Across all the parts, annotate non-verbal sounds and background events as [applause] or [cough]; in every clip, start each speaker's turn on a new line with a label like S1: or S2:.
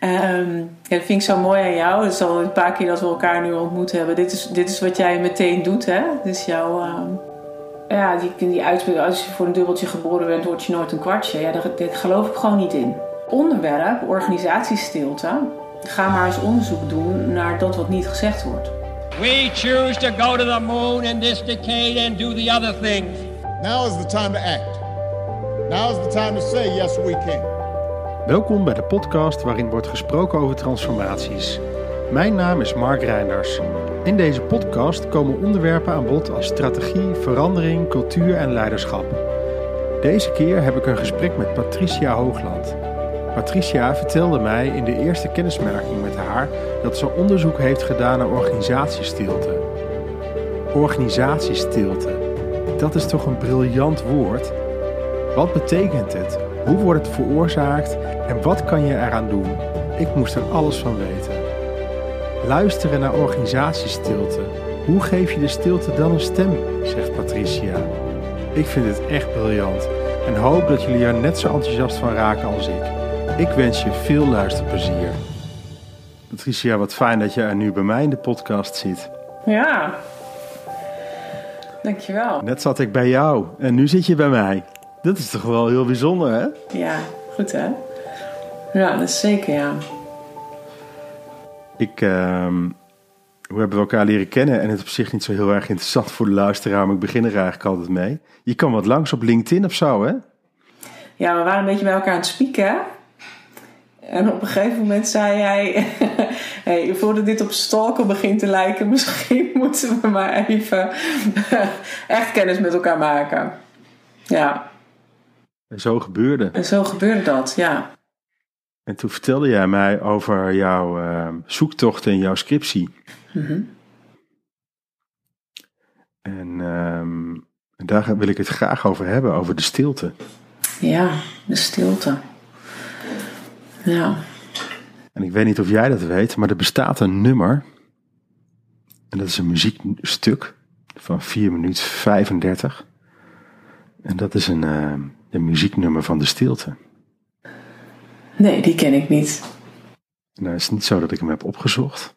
S1: Ehm, ja, dat vind ik zo mooi aan jou. Het is al een paar keer dat we elkaar nu ontmoet hebben. Dit is, dit is wat jij meteen doet, hè? Dit is jouw... ehm, ja, die, die uitspraak, als je voor een dubbeltje geboren bent, word je nooit een kwartje. Ja, daar, daar geloof ik gewoon niet in. Onderwerp, organisatiestilte. Ga maar eens onderzoek doen naar dat wat niet gezegd wordt.
S2: We choose to go to the moon in this decade and do the other things.
S3: Now is the time to act. Now is the time to say, yes, we can.
S4: Welkom bij de podcast waarin wordt gesproken over transformaties. Mijn naam is Mark Reinders. In deze podcast komen onderwerpen aan bod als strategie, verandering, cultuur en leiderschap. Deze keer heb ik een gesprek met Patricia Hoogland. Patricia vertelde mij in de eerste kennismaking met haar dat ze onderzoek heeft gedaan naar organisatiestilte. Organisatiestilte, dat is toch een briljant woord? Wat betekent het? Hoe wordt het veroorzaakt en wat kan je eraan doen? Ik moest er alles van weten. Luisteren naar organisatiestilte. Hoe geef je de stilte dan een stem? zegt Patricia. Ik vind het echt briljant en hoop dat jullie er net zo enthousiast van raken als ik. Ik wens je veel luisterplezier. Patricia, wat fijn dat je er nu bij mij in de podcast zit.
S1: Ja. Dankjewel.
S4: Net zat ik bij jou en nu zit je bij mij. Dat is toch wel heel bijzonder, hè?
S1: Ja, goed hè? Ja, dat is zeker ja.
S4: Ik, ehm, hoe hebben we elkaar leren kennen? En het is op zich niet zo heel erg interessant voor de luisteraar, maar ik begin er eigenlijk altijd mee. Je kan wat langs op LinkedIn of zo, hè?
S1: Ja, we waren een beetje bij elkaar aan het spieken. En op een gegeven moment zei jij... [laughs] hey, voordat dit op stalken begint te lijken... [laughs] misschien moeten we maar even [laughs] echt kennis met elkaar maken. Ja,
S4: En zo gebeurde.
S1: en zo gebeurde dat, ja.
S4: En toen vertelde jij mij over jouw ehm, zoektocht en jouw scriptie. En ehm, en daar wil ik het graag over hebben, over de stilte.
S1: Ja, de stilte. Ja.
S4: En ik weet niet of jij dat weet, maar er bestaat een nummer. En dat is een muziekstuk van 4 minuten 35. En dat is een, ehm, een muzieknummer van de stilte.
S1: Nee, die ken ik niet.
S4: Nou, het is niet zo dat ik hem heb opgezocht.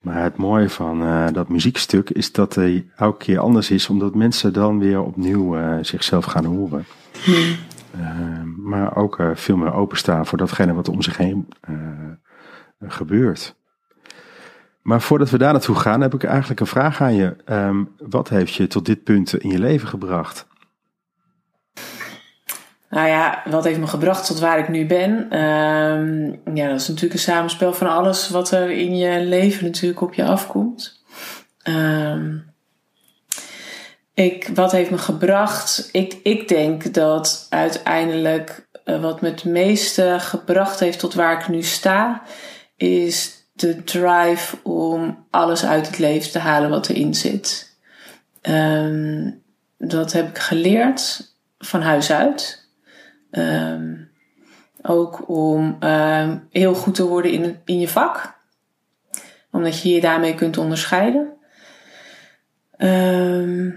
S4: Maar het mooie van eh, dat muziekstuk is dat hij elke keer anders is, omdat mensen dan weer opnieuw eh, zichzelf gaan horen. Eh, maar ook eh, veel meer openstaan voor datgene wat om zich heen gebeurt. Maar voordat we daar naartoe gaan, heb ik eigenlijk een vraag aan je. Ehm, wat heeft je tot dit punt in je leven gebracht?
S1: Nou ja, wat heeft me gebracht tot waar ik nu ben? Ehm, ja, dat is natuurlijk een samenspel van alles wat er in je leven natuurlijk op je afkomt. Ehm, ik, wat heeft me gebracht? Ik, ik denk dat uiteindelijk eh, wat me het meeste gebracht heeft tot waar ik nu sta, is de drive om alles uit het leven te halen wat erin zit. Ehm, dat heb ik geleerd van huis uit. Ehm, ook om ehm, heel goed te worden in, in je vak. Omdat je je daarmee kunt onderscheiden. Ehm,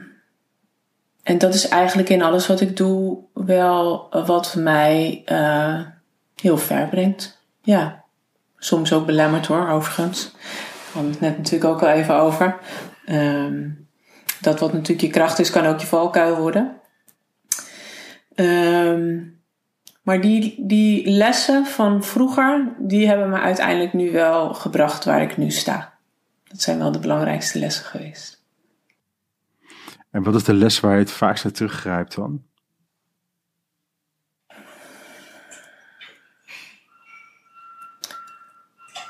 S1: en dat is eigenlijk in alles wat ik doe wel wat mij eh, heel ver brengt. Ja, soms ook belemmerd hoor, overigens. We hadden het net natuurlijk ook al even over. Ehm, dat wat natuurlijk je kracht is, kan ook je valkuil worden. Ehm, maar die, die lessen van vroeger, die hebben me uiteindelijk nu wel gebracht waar ik nu sta. Dat zijn wel de belangrijkste lessen geweest.
S4: En wat is de les waar je het vaakst naar teruggrijpt dan?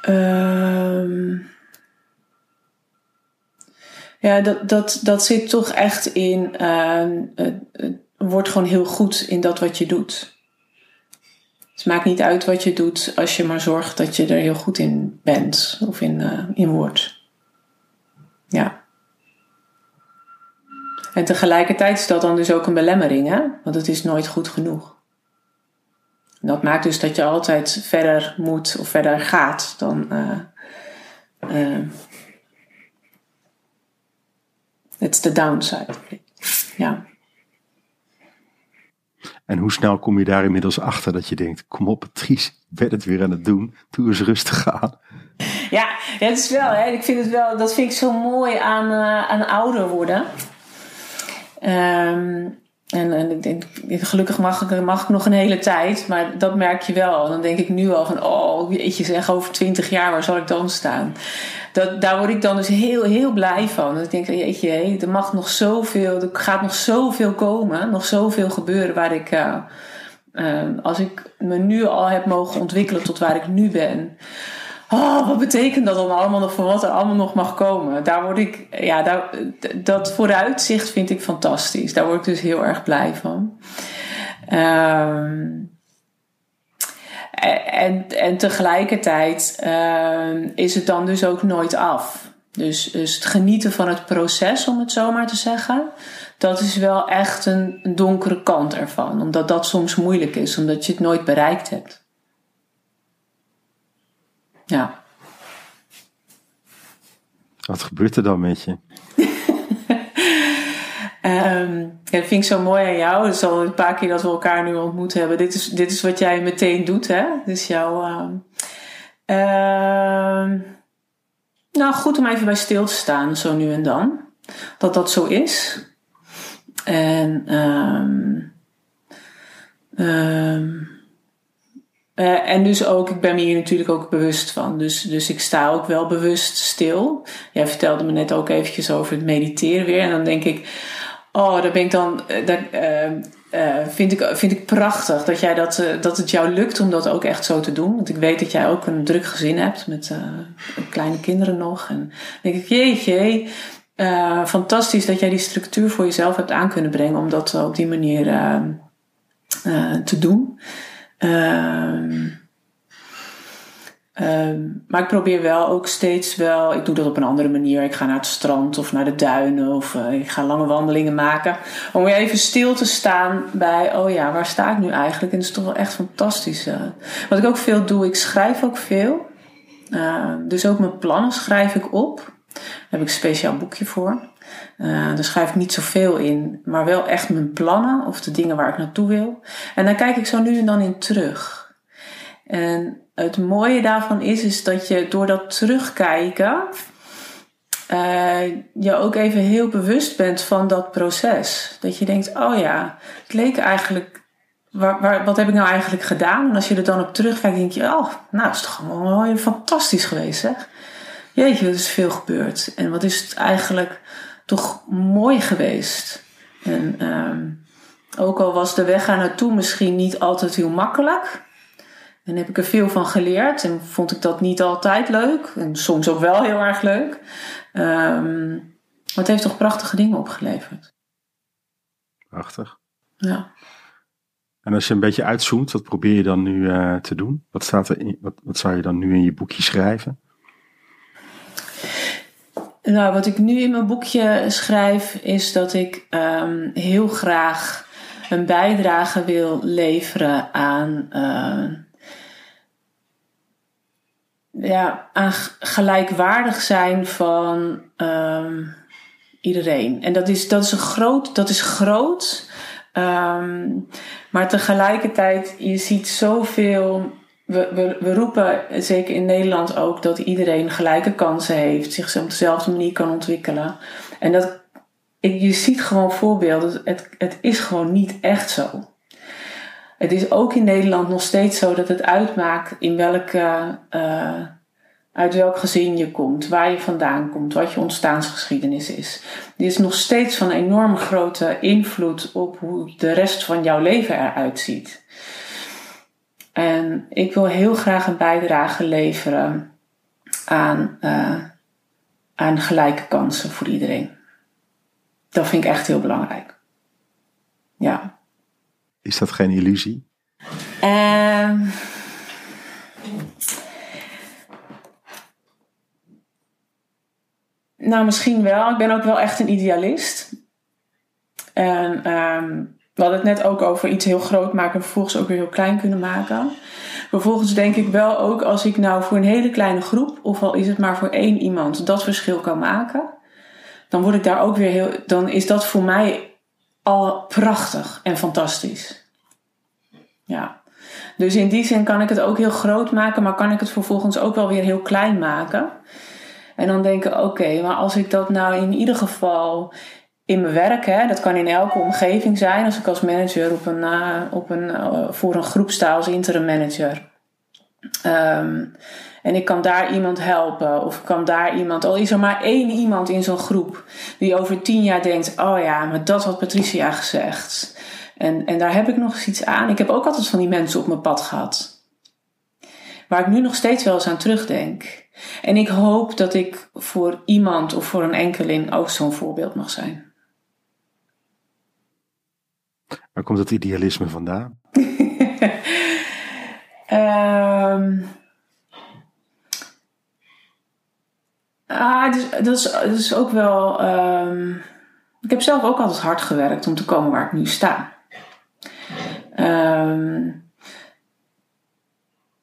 S1: Ehm ja, dat, dat, dat zit toch echt in. ehm, het- het word gewoon heel goed in dat wat je doet. Het maakt niet uit wat je doet als je maar zorgt dat je er heel goed in bent of in, eh, in wordt. Ja. En tegelijkertijd is dat dan dus ook een belemmering, hè? Want het is nooit goed genoeg. En dat maakt dus dat je altijd verder moet of verder gaat dan. eh eh, it's the downside. Ja.
S4: En hoe snel kom je daar inmiddels achter dat je denkt, kom op Patrice, ben het weer aan het doen, doe eens rustig aan.
S1: Ja, het is wel, ik vind het wel, dat vind ik zo mooi aan, uh, aan ouder worden. Um, en, ik denk, gelukkig mag ik, mag ik nog een hele tijd, maar dat merk je wel. Dan denk ik nu al van, oh, je zeg, over twintig jaar, waar zal ik dan staan? Dat, daar word ik dan dus heel, heel blij van. Dat ik denk, jeetje, er mag nog zoveel, er gaat nog zoveel komen, nog zoveel gebeuren waar ik, uh, uh, als ik me nu al heb mogen ontwikkelen tot waar ik nu ben oh, wat betekent dat dan allemaal nog voor wat er allemaal nog mag komen? Daar word ik, ja, daar, dat vooruitzicht vind ik fantastisch. Daar word ik dus heel erg blij van. Um, en, en tegelijkertijd uh, is het dan dus ook nooit af. Dus, dus het genieten van het proces, om het zo maar te zeggen, dat is wel echt een donkere kant ervan. Omdat dat soms moeilijk is, omdat je het nooit bereikt hebt. Ja.
S4: Wat gebeurt er dan met je?
S1: um, [laughs] ja, dat vind ik zo mooi aan jou. Het is al een paar keer dat we elkaar nu ontmoet hebben. Dit is, dit is wat jij meteen doet, hè? Dus jouw. Uh, nou, goed om even bij stil te staan, zo nu en dan. Dat dat zo is. En. Um, uh, en dus ook, ik ben me hier natuurlijk ook bewust van. Dus, dus ik sta ook wel bewust stil. Jij vertelde me net ook eventjes over het mediteren weer. En dan denk ik, oh, daar ben ik dan, daar, uh, vind, ik, vind ik prachtig dat, jij dat, dat het jou lukt om dat ook echt zo te doen. Want ik weet dat jij ook een druk gezin hebt met kleine kinderen nog. En dan denk ik, jeetje, fantastisch dat jij die structuur voor jezelf hebt aan kunnen brengen om dat op die manier te doen. Um, um, maar ik probeer wel ook steeds wel, ik doe dat op een andere manier. Ik ga naar het strand of naar de duinen of uh, ik ga lange wandelingen maken. Om weer even stil te staan bij, oh ja, waar sta ik nu eigenlijk? En dat is toch wel echt fantastisch. Uh. Wat ik ook veel doe, ik schrijf ook veel. Uh, dus ook mijn plannen schrijf ik op. Daar heb ik een speciaal boekje voor. Uh, daar schrijf ik niet zoveel in, maar wel echt mijn plannen of de dingen waar ik naartoe wil. En dan kijk ik zo nu en dan in terug. En het mooie daarvan is, is dat je door dat terugkijken uh, je ook even heel bewust bent van dat proces. Dat je denkt, oh ja, het leek eigenlijk, waar, wat heb ik nou eigenlijk gedaan? En als je er dan op terugkijkt, denk je, oh, nou, is toch gewoon fantastisch geweest, zeg. Jeetje, er is veel gebeurd. En wat is het eigenlijk toch mooi geweest. En um, ook al was de weg daar naartoe misschien niet altijd heel makkelijk. En heb ik er veel van geleerd. En vond ik dat niet altijd leuk. En soms ook wel heel erg leuk. Um, maar het heeft toch prachtige dingen opgeleverd.
S4: Prachtig.
S1: Ja.
S4: En als je een beetje uitzoomt, wat probeer je dan nu uh, te doen? Wat, staat er in, wat, wat zou je dan nu in je boekje schrijven?
S1: Nou, wat ik nu in mijn boekje schrijf, is dat ik um, heel graag een bijdrage wil leveren aan, uh, ja, aan gelijkwaardig zijn van um, iedereen. En dat is, dat is een groot, dat is groot. Maar tegelijkertijd, je ziet zoveel we, we, we, roepen, zeker in Nederland ook, dat iedereen gelijke kansen heeft, zich op dezelfde manier kan ontwikkelen. En dat, je ziet gewoon voorbeelden, het, het is gewoon niet echt zo. Het is ook in Nederland nog steeds zo dat het uitmaakt in welke, uh, uit welk gezin je komt, waar je vandaan komt, wat je ontstaansgeschiedenis is. Die is nog steeds van enorm grote invloed op hoe de rest van jouw leven eruit ziet. En ik wil heel graag een bijdrage leveren aan, uh, aan gelijke kansen voor iedereen. Dat vind ik echt heel belangrijk. Ja.
S4: Is dat geen illusie?
S1: Uh, nou, misschien wel. Ik ben ook wel echt een idealist. En um, we hadden het net ook over iets heel groot maken en vervolgens ook weer heel klein kunnen maken. Vervolgens denk ik wel ook als ik nou voor een hele kleine groep, of al is het maar voor één iemand, dat verschil kan maken. Dan word ik daar ook weer heel. Dan is dat voor mij al prachtig en fantastisch. Ja. Dus in die zin kan ik het ook heel groot maken, maar kan ik het vervolgens ook wel weer heel klein maken. En dan denken, oké, maar als ik dat nou in ieder geval in mijn werk, hè, dat kan in elke omgeving zijn, als ik als manager op een, uh, op een, uh, voor een groep sta als interim manager. Um, en ik kan daar iemand helpen, of ik kan daar iemand, al is er maar één iemand in zo'n groep die over tien jaar denkt: Oh ja, maar dat had Patricia gezegd. En, en daar heb ik nog eens iets aan. Ik heb ook altijd van die mensen op mijn pad gehad. Waar ik nu nog steeds wel eens aan terugdenk. En ik hoop dat ik voor iemand of voor een enkeling ook zo'n voorbeeld mag zijn.
S4: Waar komt het idealisme vandaan?
S1: um, [laughs] ah, dus, dat, is, dat is ook wel. Um, ik heb zelf ook altijd hard gewerkt om te komen waar ik nu sta. Um,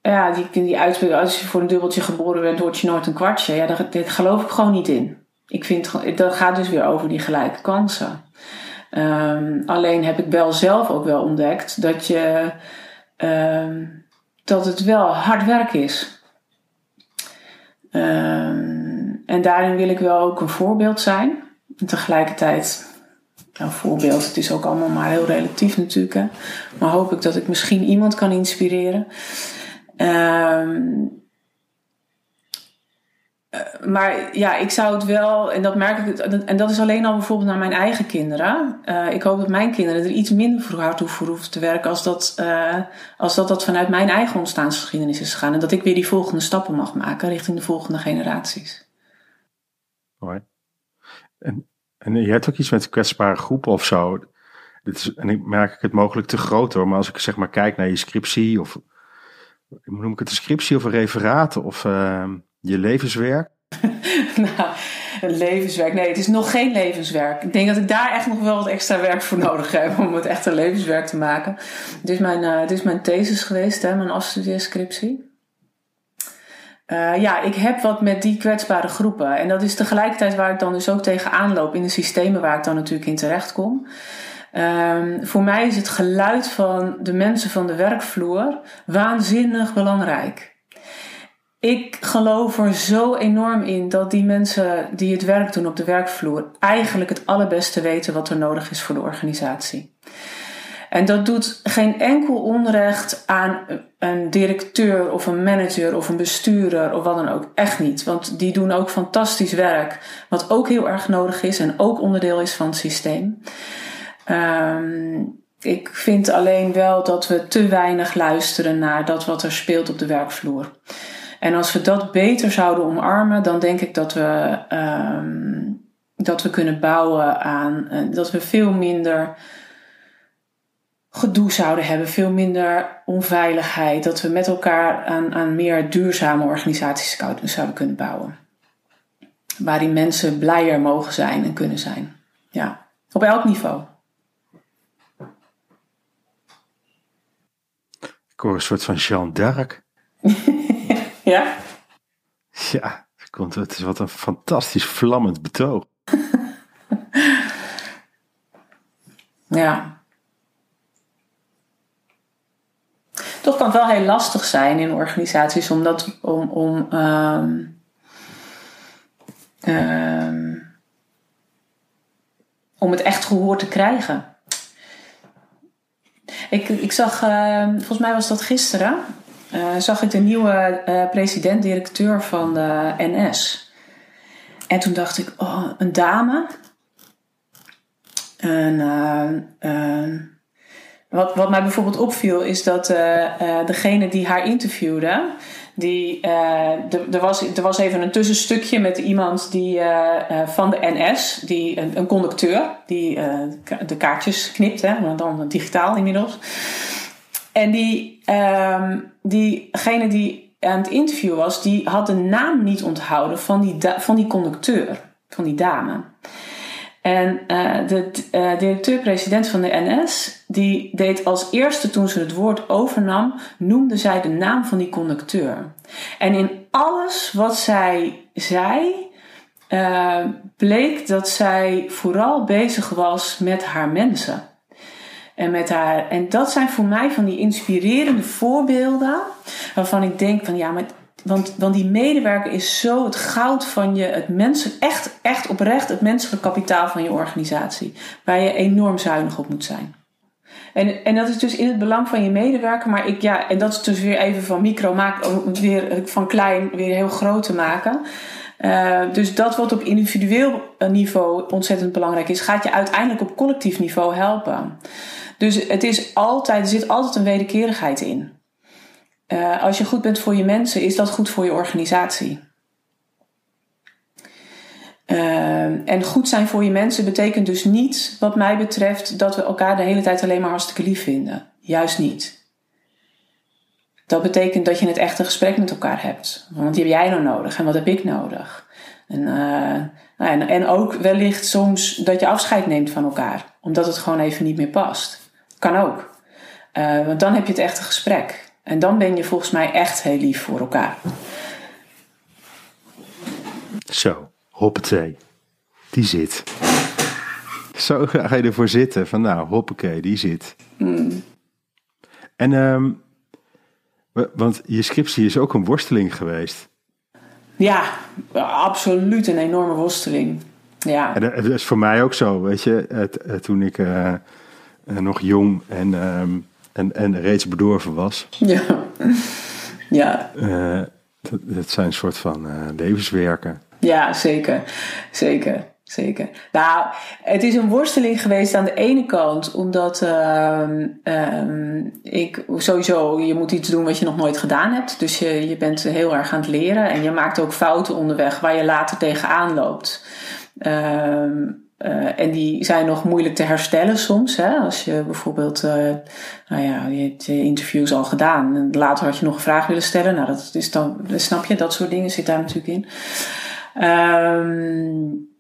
S1: ja, die, die uitspraak, als je voor een dubbeltje geboren bent, word je nooit een kwartje. Ja, daar, daar geloof ik gewoon niet in. Ik vind, dat gaat dus weer over die gelijke kansen. Um, alleen heb ik wel zelf ook wel ontdekt dat je, um, dat het wel hard werk is. Um, en daarin wil ik wel ook een voorbeeld zijn. En tegelijkertijd een voorbeeld. Het is ook allemaal maar heel relatief natuurlijk. Hè? Maar hoop ik dat ik misschien iemand kan inspireren. Um, maar ja, ik zou het wel, en dat merk ik, en dat is alleen al bijvoorbeeld naar mijn eigen kinderen. Uh, ik hoop dat mijn kinderen er iets minder voor hard voor hoeven te werken als dat, uh, als dat dat vanuit mijn eigen ontstaansgeschiedenis is gegaan. En dat ik weer die volgende stappen mag maken richting de volgende generaties.
S4: Mooi. En, en je hebt ook iets met kwetsbare groepen of zo. Dit is, en ik merk het mogelijk te groot hoor, maar als ik zeg maar kijk naar je scriptie of noem ik het een scriptie of een referaat of uh, je levenswerk? [laughs]
S1: nou, een levenswerk. Nee, het is nog geen levenswerk. Ik denk dat ik daar echt nog wel wat extra werk voor nodig heb om het echt een levenswerk te maken. Dit is mijn, uh, is mijn thesis geweest, hè, mijn afstudeerscriptie. Uh, ja, ik heb wat met die kwetsbare groepen. En dat is tegelijkertijd waar ik dan dus ook tegenaan loop in de systemen waar ik dan natuurlijk in terecht kom. Um, voor mij is het geluid van de mensen van de werkvloer waanzinnig belangrijk. Ik geloof er zo enorm in dat die mensen die het werk doen op de werkvloer eigenlijk het allerbeste weten wat er nodig is voor de organisatie. En dat doet geen enkel onrecht aan een directeur of een manager of een bestuurder of wat dan ook. Echt niet. Want die doen ook fantastisch werk, wat ook heel erg nodig is en ook onderdeel is van het systeem. Um, ik vind alleen wel dat we te weinig luisteren naar dat wat er speelt op de werkvloer. En als we dat beter zouden omarmen, dan denk ik dat we, um, dat we kunnen bouwen aan uh, dat we veel minder gedoe zouden hebben, veel minder onveiligheid, dat we met elkaar aan, aan meer duurzame organisaties zouden kunnen bouwen. Waarin mensen blijer mogen zijn en kunnen zijn. Ja, op elk niveau.
S4: Ik hoor een soort van Jeanne d'Arc. [laughs] [laughs]
S1: ja?
S4: Ja, het is wat een fantastisch vlammend betoog. [laughs]
S1: ja. Toch kan het wel heel lastig zijn in organisaties om, dat, om, om um, um, om het echt gehoord te krijgen. Ik, ik zag, uh, volgens mij was dat gisteren, zag ik de nieuwe uh, president-directeur van de NS. En toen dacht ik, oh, een dame. En wat, wat mij bijvoorbeeld opviel is dat degene die haar interviewde, die, er, was, er was even een tussenstukje met iemand die, van de NS, die, een, conducteur, die de kaartjes knipt, hè, maar dan digitaal inmiddels. En die, uh, diegene die aan het interview was, die had de naam niet onthouden van die, van die conducteur, van die dame. En uh, de uh, directeur-president van de NS, die deed als eerste toen ze het woord overnam, noemde zij de naam van die conducteur. En in alles wat zij zei, uh, bleek dat zij vooral bezig was met haar mensen. En, met haar, en dat zijn voor mij van die inspirerende voorbeelden. Waarvan ik denk van ja, maar want, want die medewerker is zo het goud van je, het mensen, echt, echt oprecht het menselijk kapitaal van je organisatie. Waar je enorm zuinig op moet zijn. En, en dat is dus in het belang van je medewerker. Maar ik, ja, en dat is dus weer even van micro maken, weer van klein weer heel groot te maken. Uh, dus dat wat op individueel niveau ontzettend belangrijk is, gaat je uiteindelijk op collectief niveau helpen. Dus het is altijd, er zit altijd een wederkerigheid in. Uh, als je goed bent voor je mensen, is dat goed voor je organisatie. En goed zijn voor je mensen betekent dus niet, wat mij betreft, dat we elkaar de hele tijd alleen maar hartstikke lief vinden. Juist niet. Dat betekent dat je het echte gesprek met elkaar hebt. Want die heb jij nou nodig en wat heb ik nodig? En, uh, nou, en, en ook wellicht soms dat je afscheid neemt van elkaar, omdat het gewoon even niet meer past. Kan ook. Uh, want dan heb je het echte gesprek. En dan ben je volgens mij echt heel lief voor elkaar.
S4: Zo, hoppatee. Die zit. Zo ga je ervoor zitten. Van nou, hoppakee, die zit.
S1: Mm.
S4: En, um, want je scriptie is ook een worsteling geweest.
S1: Ja, absoluut een enorme worsteling. Ja.
S4: En dat is voor mij ook zo, weet je. Het, toen ik uh, nog jong en... Um, en, en reeds bedorven was.
S1: Ja. [laughs] ja.
S4: Uh, dat, dat, zijn een soort van levenswerken.
S1: Ja, zeker. Zeker. Zeker. Nou, het is een worsteling geweest aan de ene kant, omdat uh, ik sowieso, je moet iets doen wat je nog nooit gedaan hebt. Dus je, je bent heel erg aan het leren en je maakt ook fouten onderweg waar je later tegenaan loopt. Ehm, uh, en die zijn nog moeilijk te herstellen soms. Hè? Als je bijvoorbeeld, uh, nou ja, je hebt interviews al gedaan. En later had je nog een vraag willen stellen. Nou, dat is dan, snap je, dat soort dingen zit daar natuurlijk in. Um,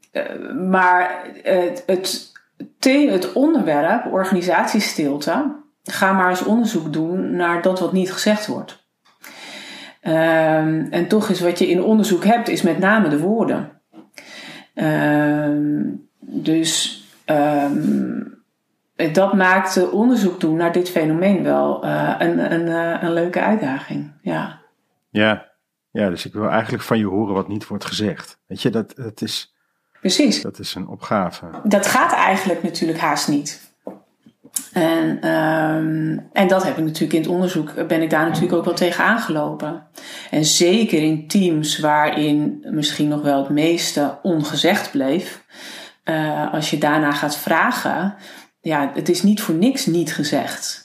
S1: maar het, het, het onderwerp, organisatiestilte, ga maar eens onderzoek doen naar dat wat niet gezegd wordt. Um, en toch is wat je in onderzoek hebt, is met name de woorden. Um, dus um, dat maakte onderzoek doen naar dit fenomeen wel uh, een, een, uh, een leuke uitdaging. Ja.
S4: ja. Ja, dus ik wil eigenlijk van je horen wat niet wordt gezegd. Weet je, dat, dat is.
S1: Precies.
S4: Dat is een opgave.
S1: Dat gaat eigenlijk natuurlijk haast niet. En, um, en dat heb ik natuurlijk in het onderzoek, ben ik daar natuurlijk ook wel tegen aangelopen. En zeker in teams waarin misschien nog wel het meeste ongezegd bleef, uh, als je daarna gaat vragen, ja, het is niet voor niks niet gezegd.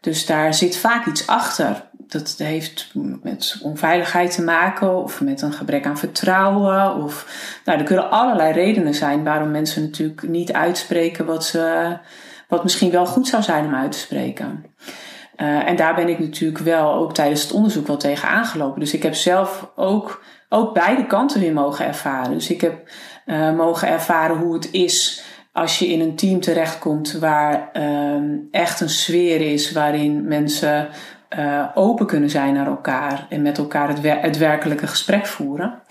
S1: Dus daar zit vaak iets achter. Dat heeft met onveiligheid te maken of met een gebrek aan vertrouwen. Of, nou, er kunnen allerlei redenen zijn waarom mensen natuurlijk niet uitspreken wat, ze, wat misschien wel goed zou zijn om uit te spreken. Uh, en daar ben ik natuurlijk wel ook tijdens het onderzoek wel tegen aangelopen. Dus ik heb zelf ook, ook beide kanten weer mogen ervaren. Dus ik heb uh, mogen ervaren hoe het is als je in een team terechtkomt waar uh, echt een sfeer is waarin mensen uh, open kunnen zijn naar elkaar en met elkaar het, het werkelijke gesprek voeren.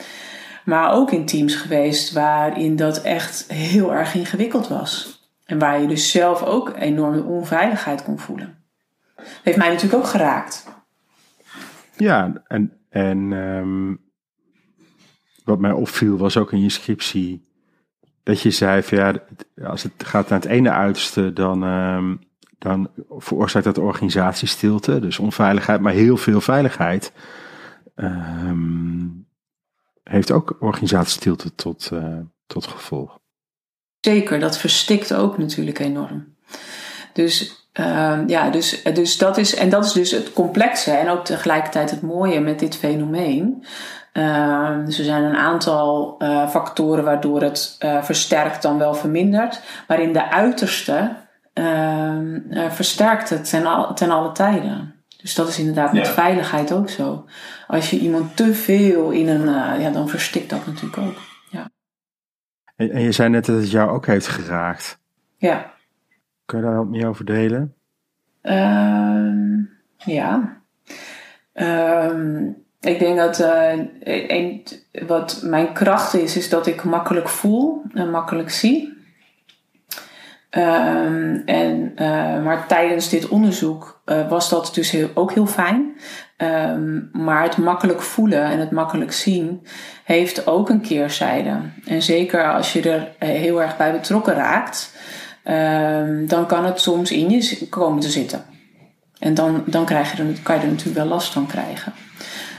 S1: Maar ook in teams geweest waarin dat echt heel erg ingewikkeld was. En waar je dus zelf ook enorme onveiligheid kon voelen. Heeft mij natuurlijk ook geraakt.
S4: Ja, en, en um, wat mij opviel was ook in je scriptie dat je zei als het gaat naar het ene uiterste, dan, um, dan veroorzaakt dat organisatiestilte, dus onveiligheid, maar heel veel veiligheid. Um, heeft ook organisatiestilte tot, uh, tot gevolg.
S1: Zeker, dat verstikt ook natuurlijk enorm. Dus uh, ja, dus, dus dat is, en dat is dus het complexe en ook tegelijkertijd het mooie met dit fenomeen. Uh, dus er zijn een aantal uh, factoren waardoor het uh, versterkt dan wel vermindert. Maar in de uiterste ehm, versterkt het ten, al, ten alle tijden. Dus dat is inderdaad met ja. veiligheid ook zo. Als je iemand te veel in een. ja, dan verstikt dat natuurlijk ook. Ja.
S4: En, en je zei net dat het jou ook heeft geraakt.
S1: Ja.
S4: Kun je daar wat meer over delen?
S1: Ehm, ja. Um, ik denk dat uh, een, wat mijn kracht is, is dat ik makkelijk voel en makkelijk zie. Ehm, en, uh, maar tijdens dit onderzoek uh, was dat dus heel, ook heel fijn. Um, maar het makkelijk voelen en het makkelijk zien heeft ook een keerzijde. En zeker als je er heel erg bij betrokken raakt, um, dan kan het soms in je komen te zitten. En dan, dan krijg je er, kan je er natuurlijk wel last van krijgen.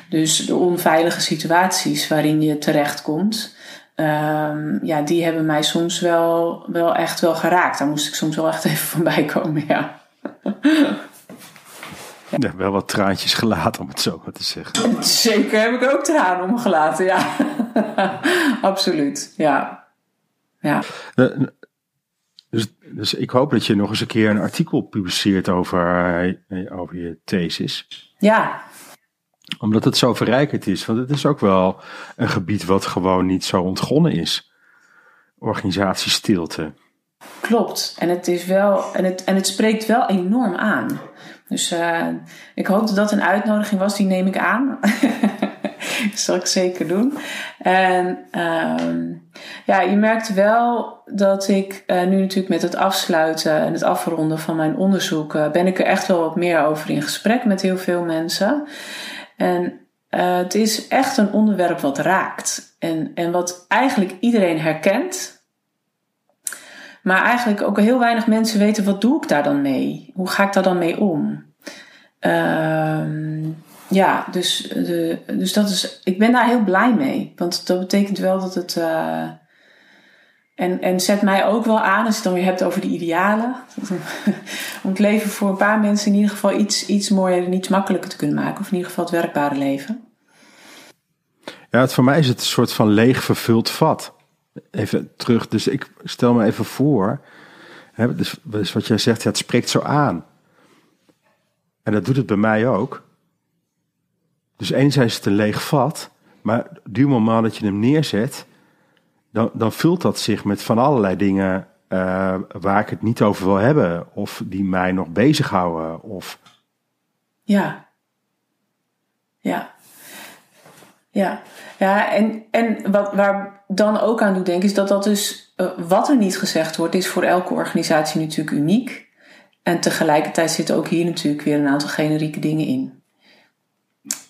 S1: Dus de onveilige situaties waarin je terechtkomt, um, ja, die hebben mij soms wel, wel echt wel geraakt. Daar moest ik soms wel echt [laughs] even van bij komen, ja. [laughs]
S4: ja. wel wat traantjes gelaten, om het zo maar te zeggen.
S1: Zeker heb ik ook tranen omgelaten, ja. [laughs] Absoluut, ja. ja.
S4: Dus, dus ik hoop dat je nog eens een keer een artikel publiceert over, eh, over je thesis.
S1: Ja,
S4: omdat het zo verrijkend is. Want het is ook wel een gebied wat gewoon niet zo ontgonnen is. Organisatiestilte.
S1: Klopt. En het, is wel, en het, en het spreekt wel enorm aan. Dus uh, ik hoop dat dat een uitnodiging was, die neem ik aan. [laughs] dat zal ik zeker doen. En uh, ja, je merkt wel dat ik uh, nu natuurlijk met het afsluiten en het afronden van mijn onderzoek, uh, ben ik er echt wel wat meer over in gesprek met heel veel mensen. En uh, het is echt een onderwerp wat raakt. En, en wat eigenlijk iedereen herkent. Maar eigenlijk ook heel weinig mensen weten, wat doe ik daar dan mee? Hoe ga ik daar dan mee om? Uh, ja, dus, de, dus dat is, ik ben daar heel blij mee. Want dat betekent wel dat het... Uh, en, en zet mij ook wel aan, als je het dan weer hebt over de idealen. [laughs] om het leven voor een paar mensen in ieder geval iets, iets mooier en iets makkelijker te kunnen maken. Of in ieder geval het werkbare leven.
S4: Ja, het, voor mij is het een soort van leeg vervuld vat. Even terug, dus ik stel me even voor. Hè, dus, dus wat jij zegt, ja, het spreekt zo aan. En dat doet het bij mij ook. Dus enerzijds is het een leeg vat. Maar duur moment dat je hem neerzet dan, dan vult dat zich met van allerlei dingen uh, waar ik het niet over wil hebben. Of die mij nog bezighouden. Of...
S1: Ja. Ja. Ja. Ja, en, en wat, waar dan ook aan doet denken is dat dat dus, uh, wat er niet gezegd wordt, is voor elke organisatie natuurlijk uniek. En tegelijkertijd zitten ook hier natuurlijk weer een aantal generieke dingen in.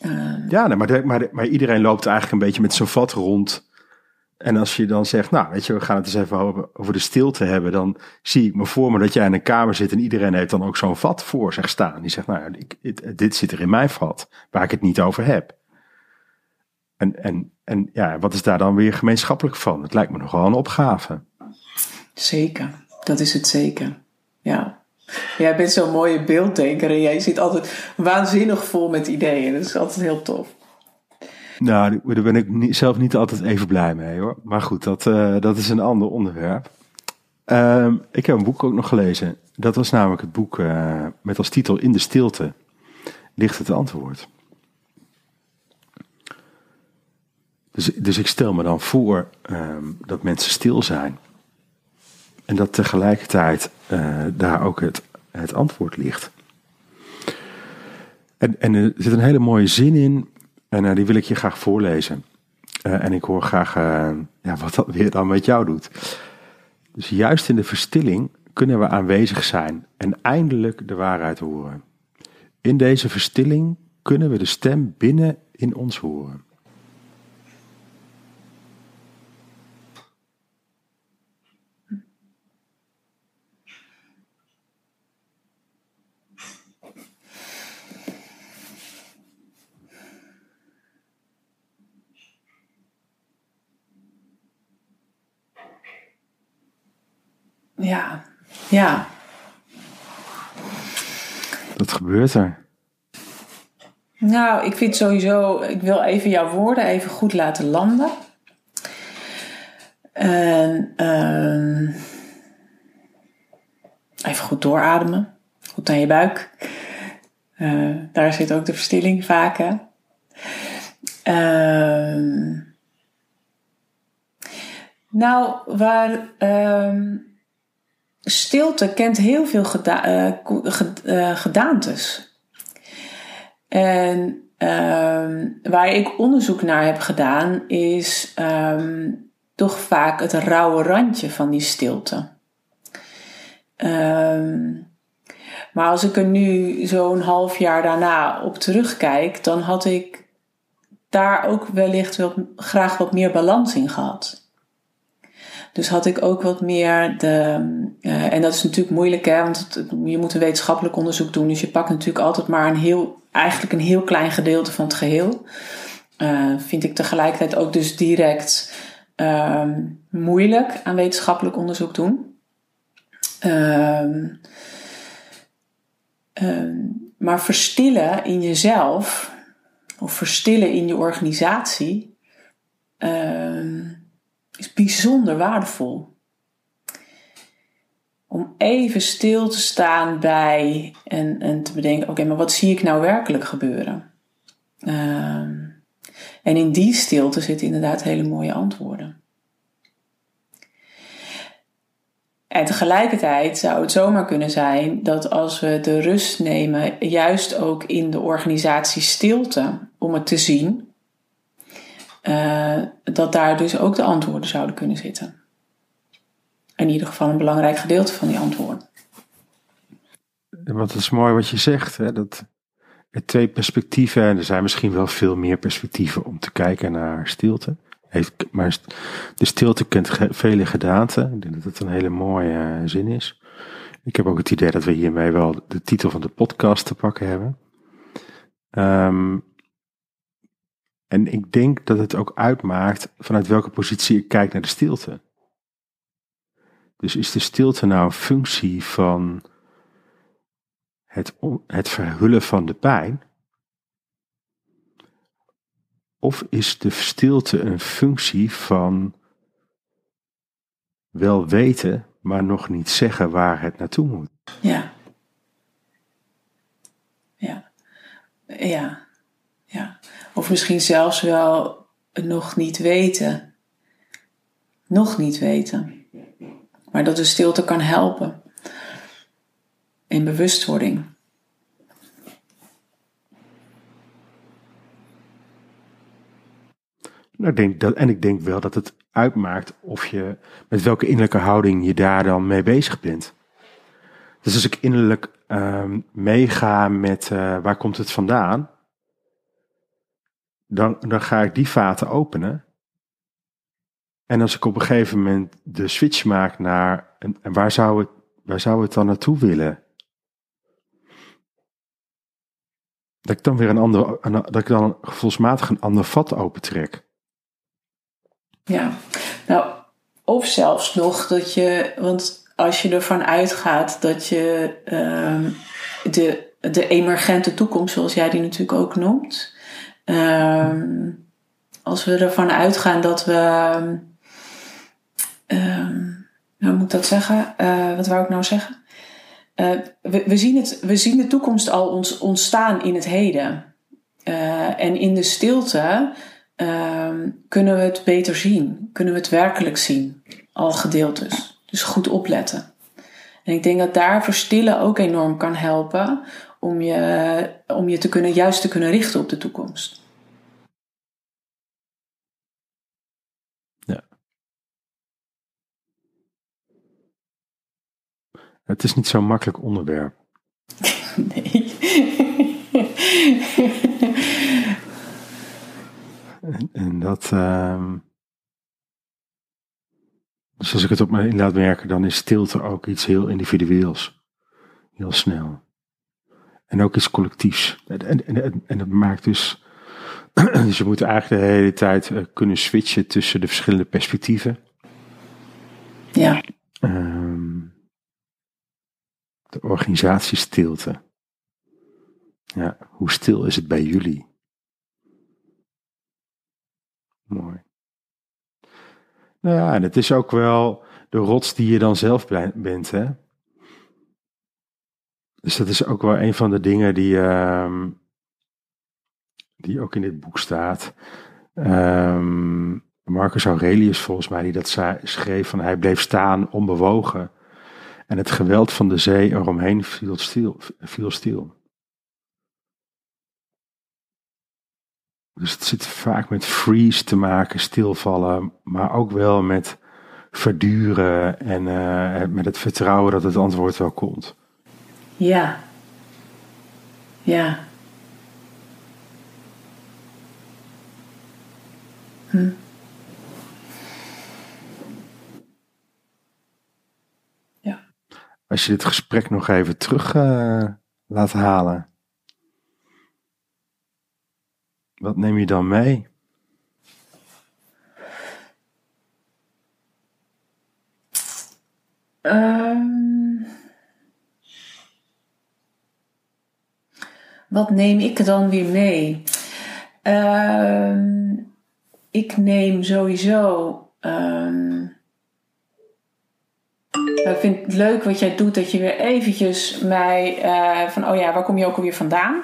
S4: Uh, ja, nee, maar, de, maar, de, maar iedereen loopt eigenlijk een beetje met zo'n vat rond en als je dan zegt, nou weet je, we gaan het eens even over, de stilte hebben, dan zie ik me voor me dat jij in een kamer zit en iedereen heeft dan ook zo'n vat voor zich staan. Die zegt, nou ik, dit zit er in mijn vat, waar ik het niet over heb. En, en, en ja, wat is daar dan weer gemeenschappelijk van? Het lijkt me nogal een opgave.
S1: Zeker, dat is het zeker. Ja. Jij bent zo'n mooie beelddenker en jij zit altijd waanzinnig vol met ideeën. Dat is altijd heel tof.
S4: Nou, daar ben ik zelf niet altijd even blij mee hoor. Maar goed, dat, uh, dat is een ander onderwerp. Uh, ik heb een boek ook nog gelezen. Dat was namelijk het boek uh, met als titel In de stilte ligt het antwoord. Dus, dus ik stel me dan voor ehm, dat mensen stil zijn. En dat tegelijkertijd uh, daar ook het, het antwoord ligt. En, en er zit een hele mooie zin in en uh, die wil ik je graag voorlezen. Uh, en ik hoor graag uh, ja, wat dat weer dan met jou doet. Dus juist in de verstilling kunnen we aanwezig zijn en eindelijk de waarheid horen. In deze verstilling kunnen we de stem binnen in ons horen.
S1: Ja, ja.
S4: Wat gebeurt er?
S1: Nou, ik vind sowieso, ik wil even jouw woorden even goed laten landen. En uh, even goed doorademen. Goed aan je buik. Uh, daar zit ook de verstilling vaak. Hè? Uh, nou, waar. Uh, stilte kent heel veel geda uh, gedaantes. En uh, waar ik onderzoek naar heb gedaan, is um, toch vaak het rauwe randje van die stilte. Ehm, maar als ik er nu zo'n half jaar daarna op terugkijk, dan had ik daar ook wellicht wel graag wat meer balans in gehad. Dus had ik ook wat meer de. Uh, en dat is natuurlijk moeilijk, hè, want je moet een wetenschappelijk onderzoek doen. Dus je pakt natuurlijk altijd maar een heel, eigenlijk een heel klein gedeelte van het geheel. Uh, vind ik tegelijkertijd ook dus direct uh, moeilijk aan wetenschappelijk onderzoek doen. Ehm, ehm, maar verstillen in jezelf, of verstillen in je organisatie, is bijzonder waardevol. Om even stil te staan bij en, en te bedenken: oké, maar wat zie ik nou werkelijk gebeuren? Um, en in die stilte zitten inderdaad hele mooie antwoorden. En tegelijkertijd zou het zomaar kunnen zijn dat als we de rust nemen, juist ook in de organisatie stilte, om het te zien, uh, dat daar dus ook de antwoorden zouden kunnen zitten. In ieder geval een belangrijk gedeelte van die antwoorden.
S4: Wat is mooi wat je zegt, hè? dat er twee perspectieven, en er zijn misschien wel veel meer perspectieven om te kijken naar stilte. Maar de stilte kent vele gedaanten. Ik denk dat het een hele mooie uh, zin is. Ik heb ook het idee dat we hiermee wel de titel van de podcast te pakken hebben. Um, en ik denk dat het ook uitmaakt vanuit welke positie ik kijk naar de stilte. Dus is de stilte nou een functie van het, het verhullen van de pijn? Of is de stilte een functie van wel weten, maar nog niet zeggen waar het naartoe moet?
S1: Ja. Ja. Ja. Of misschien zelfs wel nog niet weten. Nog niet weten. Maar dat de stilte kan helpen. In bewustwording.
S4: Nou, denk dat, en ik denk wel dat het uitmaakt of je met welke innerlijke houding je daar dan mee bezig bent. Dus als ik innerlijk um, meega met uh, waar komt het vandaan, dan, dan ga ik die vaten openen. En als ik op een gegeven moment de switch maak naar, en, waar, zou het, waar zou het dan naartoe willen? Dat ik dan weer een ander, dat ik dan gevoelsmatig een ander vat opentrek.
S1: Ja, nou, of zelfs nog dat je, want als je ervan uitgaat dat je uh, de, de emergente toekomst, zoals jij die natuurlijk ook noemt, uh, als we ervan uitgaan dat we, uh, hoe moet ik dat zeggen? Uh, wat wou ik nou zeggen? Uh, we, zien het, we zien de toekomst al ons, ontstaan in het heden. Uh, en in de stilte ehm, kunnen we het beter zien. Kunnen we het werkelijk zien. Al gedeeltes. Dus goed opletten. En ik denk dat daar verstillen ook enorm kan helpen om je, om je te kunnen, juist te kunnen richten op de toekomst.
S4: Ja. Het is niet zo'n makkelijk onderwerp. [laughs]
S1: Nee.
S4: en, en, dat. Dus als ik het op me in laat werken, dan is stilte ook iets heel individueels. Heel snel. En ook iets collectiefs. En, en, en, en dat maakt dus. [clears throat] dus je moet eigenlijk de hele tijd uh, kunnen switchen tussen de verschillende perspectieven.
S1: Ja.
S4: Um, de organisatiestilte. Ja, hoe stil is het bij jullie? Mooi. Nou ja, en het is ook wel de rots die je dan zelf bent, hè? Dus dat is ook wel een van de dingen die, uh, die ook in dit boek staat. Um, Marcus Aurelius volgens mij, die dat schreef van hij bleef staan onbewogen. En het geweld van de zee eromheen viel stil. Viel stil. Dus het zit vaak met freeze te maken, stilvallen, maar ook wel met verduren en eh, met het vertrouwen dat het antwoord wel komt.
S1: Ja. Ja. Hm. Ja.
S4: Als je dit gesprek nog even terug uh, laat halen, wat neem je dan mee?
S1: Um, wat neem ik dan weer mee? Uh, ik neem sowieso. Um, ik vind het leuk wat jij doet, dat je weer eventjes mij uh, van, oh ja, waar kom je ook alweer vandaan?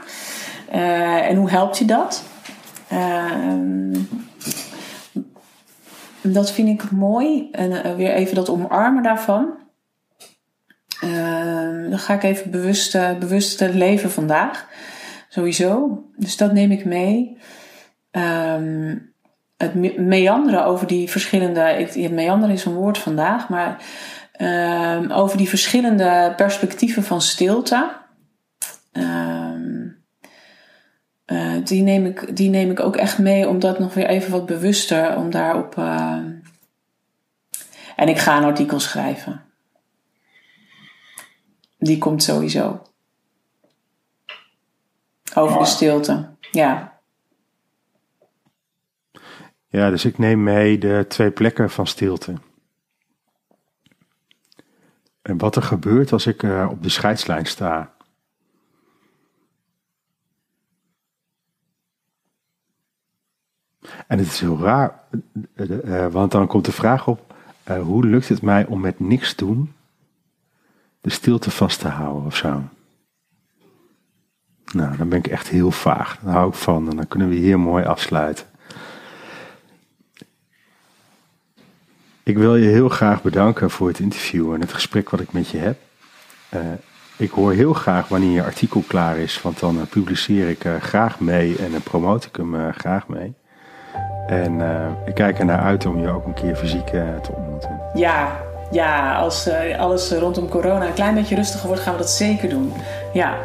S1: Uh, en hoe helpt je dat? Uh, dat vind ik mooi. En uh, weer even dat omarmen daarvan. Dan ga ik even bewust, bewust leven vandaag. Sowieso. Dus dat neem ik mee. Um, het meanderen over die verschillende. Ik, meanderen is een woord vandaag, maar um, over die verschillende perspectieven van stilte. Um, uh, die, neem ik, die neem ik ook echt mee om dat nog weer even wat bewuster, om daarop. Uh, en ik ga een artikel schrijven. Die komt sowieso. Over de stilte. Ja.
S4: Ja, dus ik neem mee de twee plekken van stilte. En wat er gebeurt als ik uh, op de scheidslijn sta. En het is heel raar, uh, want dan komt de vraag op: hoe lukt het mij om met niks doen de stilte vast te houden of zo? Nou, dan ben ik echt heel vaag. Daar hou ik van en dan kunnen we hier mooi afsluiten. Ik wil je heel graag bedanken voor het interview en het gesprek wat ik met je heb. Uh, ik hoor heel graag wanneer je artikel klaar is, want dan uh, publiceer ik uh, graag mee en promote ik hem graag mee. En ik kijk er naar uit om je ook een keer fysiek te ontmoeten.
S1: Ja, ja, als alles rondom corona een klein beetje rustiger wordt, gaan we dat zeker doen. Ja,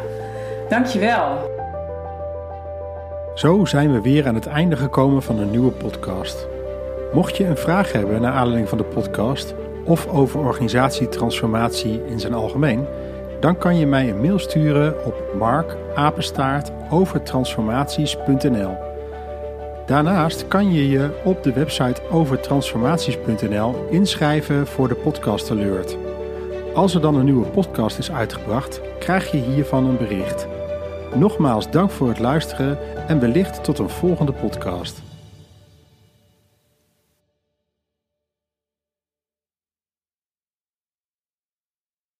S1: dankjewel.
S4: Zo zijn we weer aan het einde gekomen van een nieuwe podcast. Mocht je een vraag hebben naar aanleiding van de podcast of over organisatietransformatie in zijn algemeen, dan kan je mij een mail sturen op markapenstaartovertransformaties.nl. Daarnaast kan je je op de website overtransformaties.nl inschrijven voor de podcast alert. Als er dan een nieuwe podcast is uitgebracht, krijg je hiervan een bericht. Nogmaals dank voor het luisteren en wellicht tot een volgende podcast.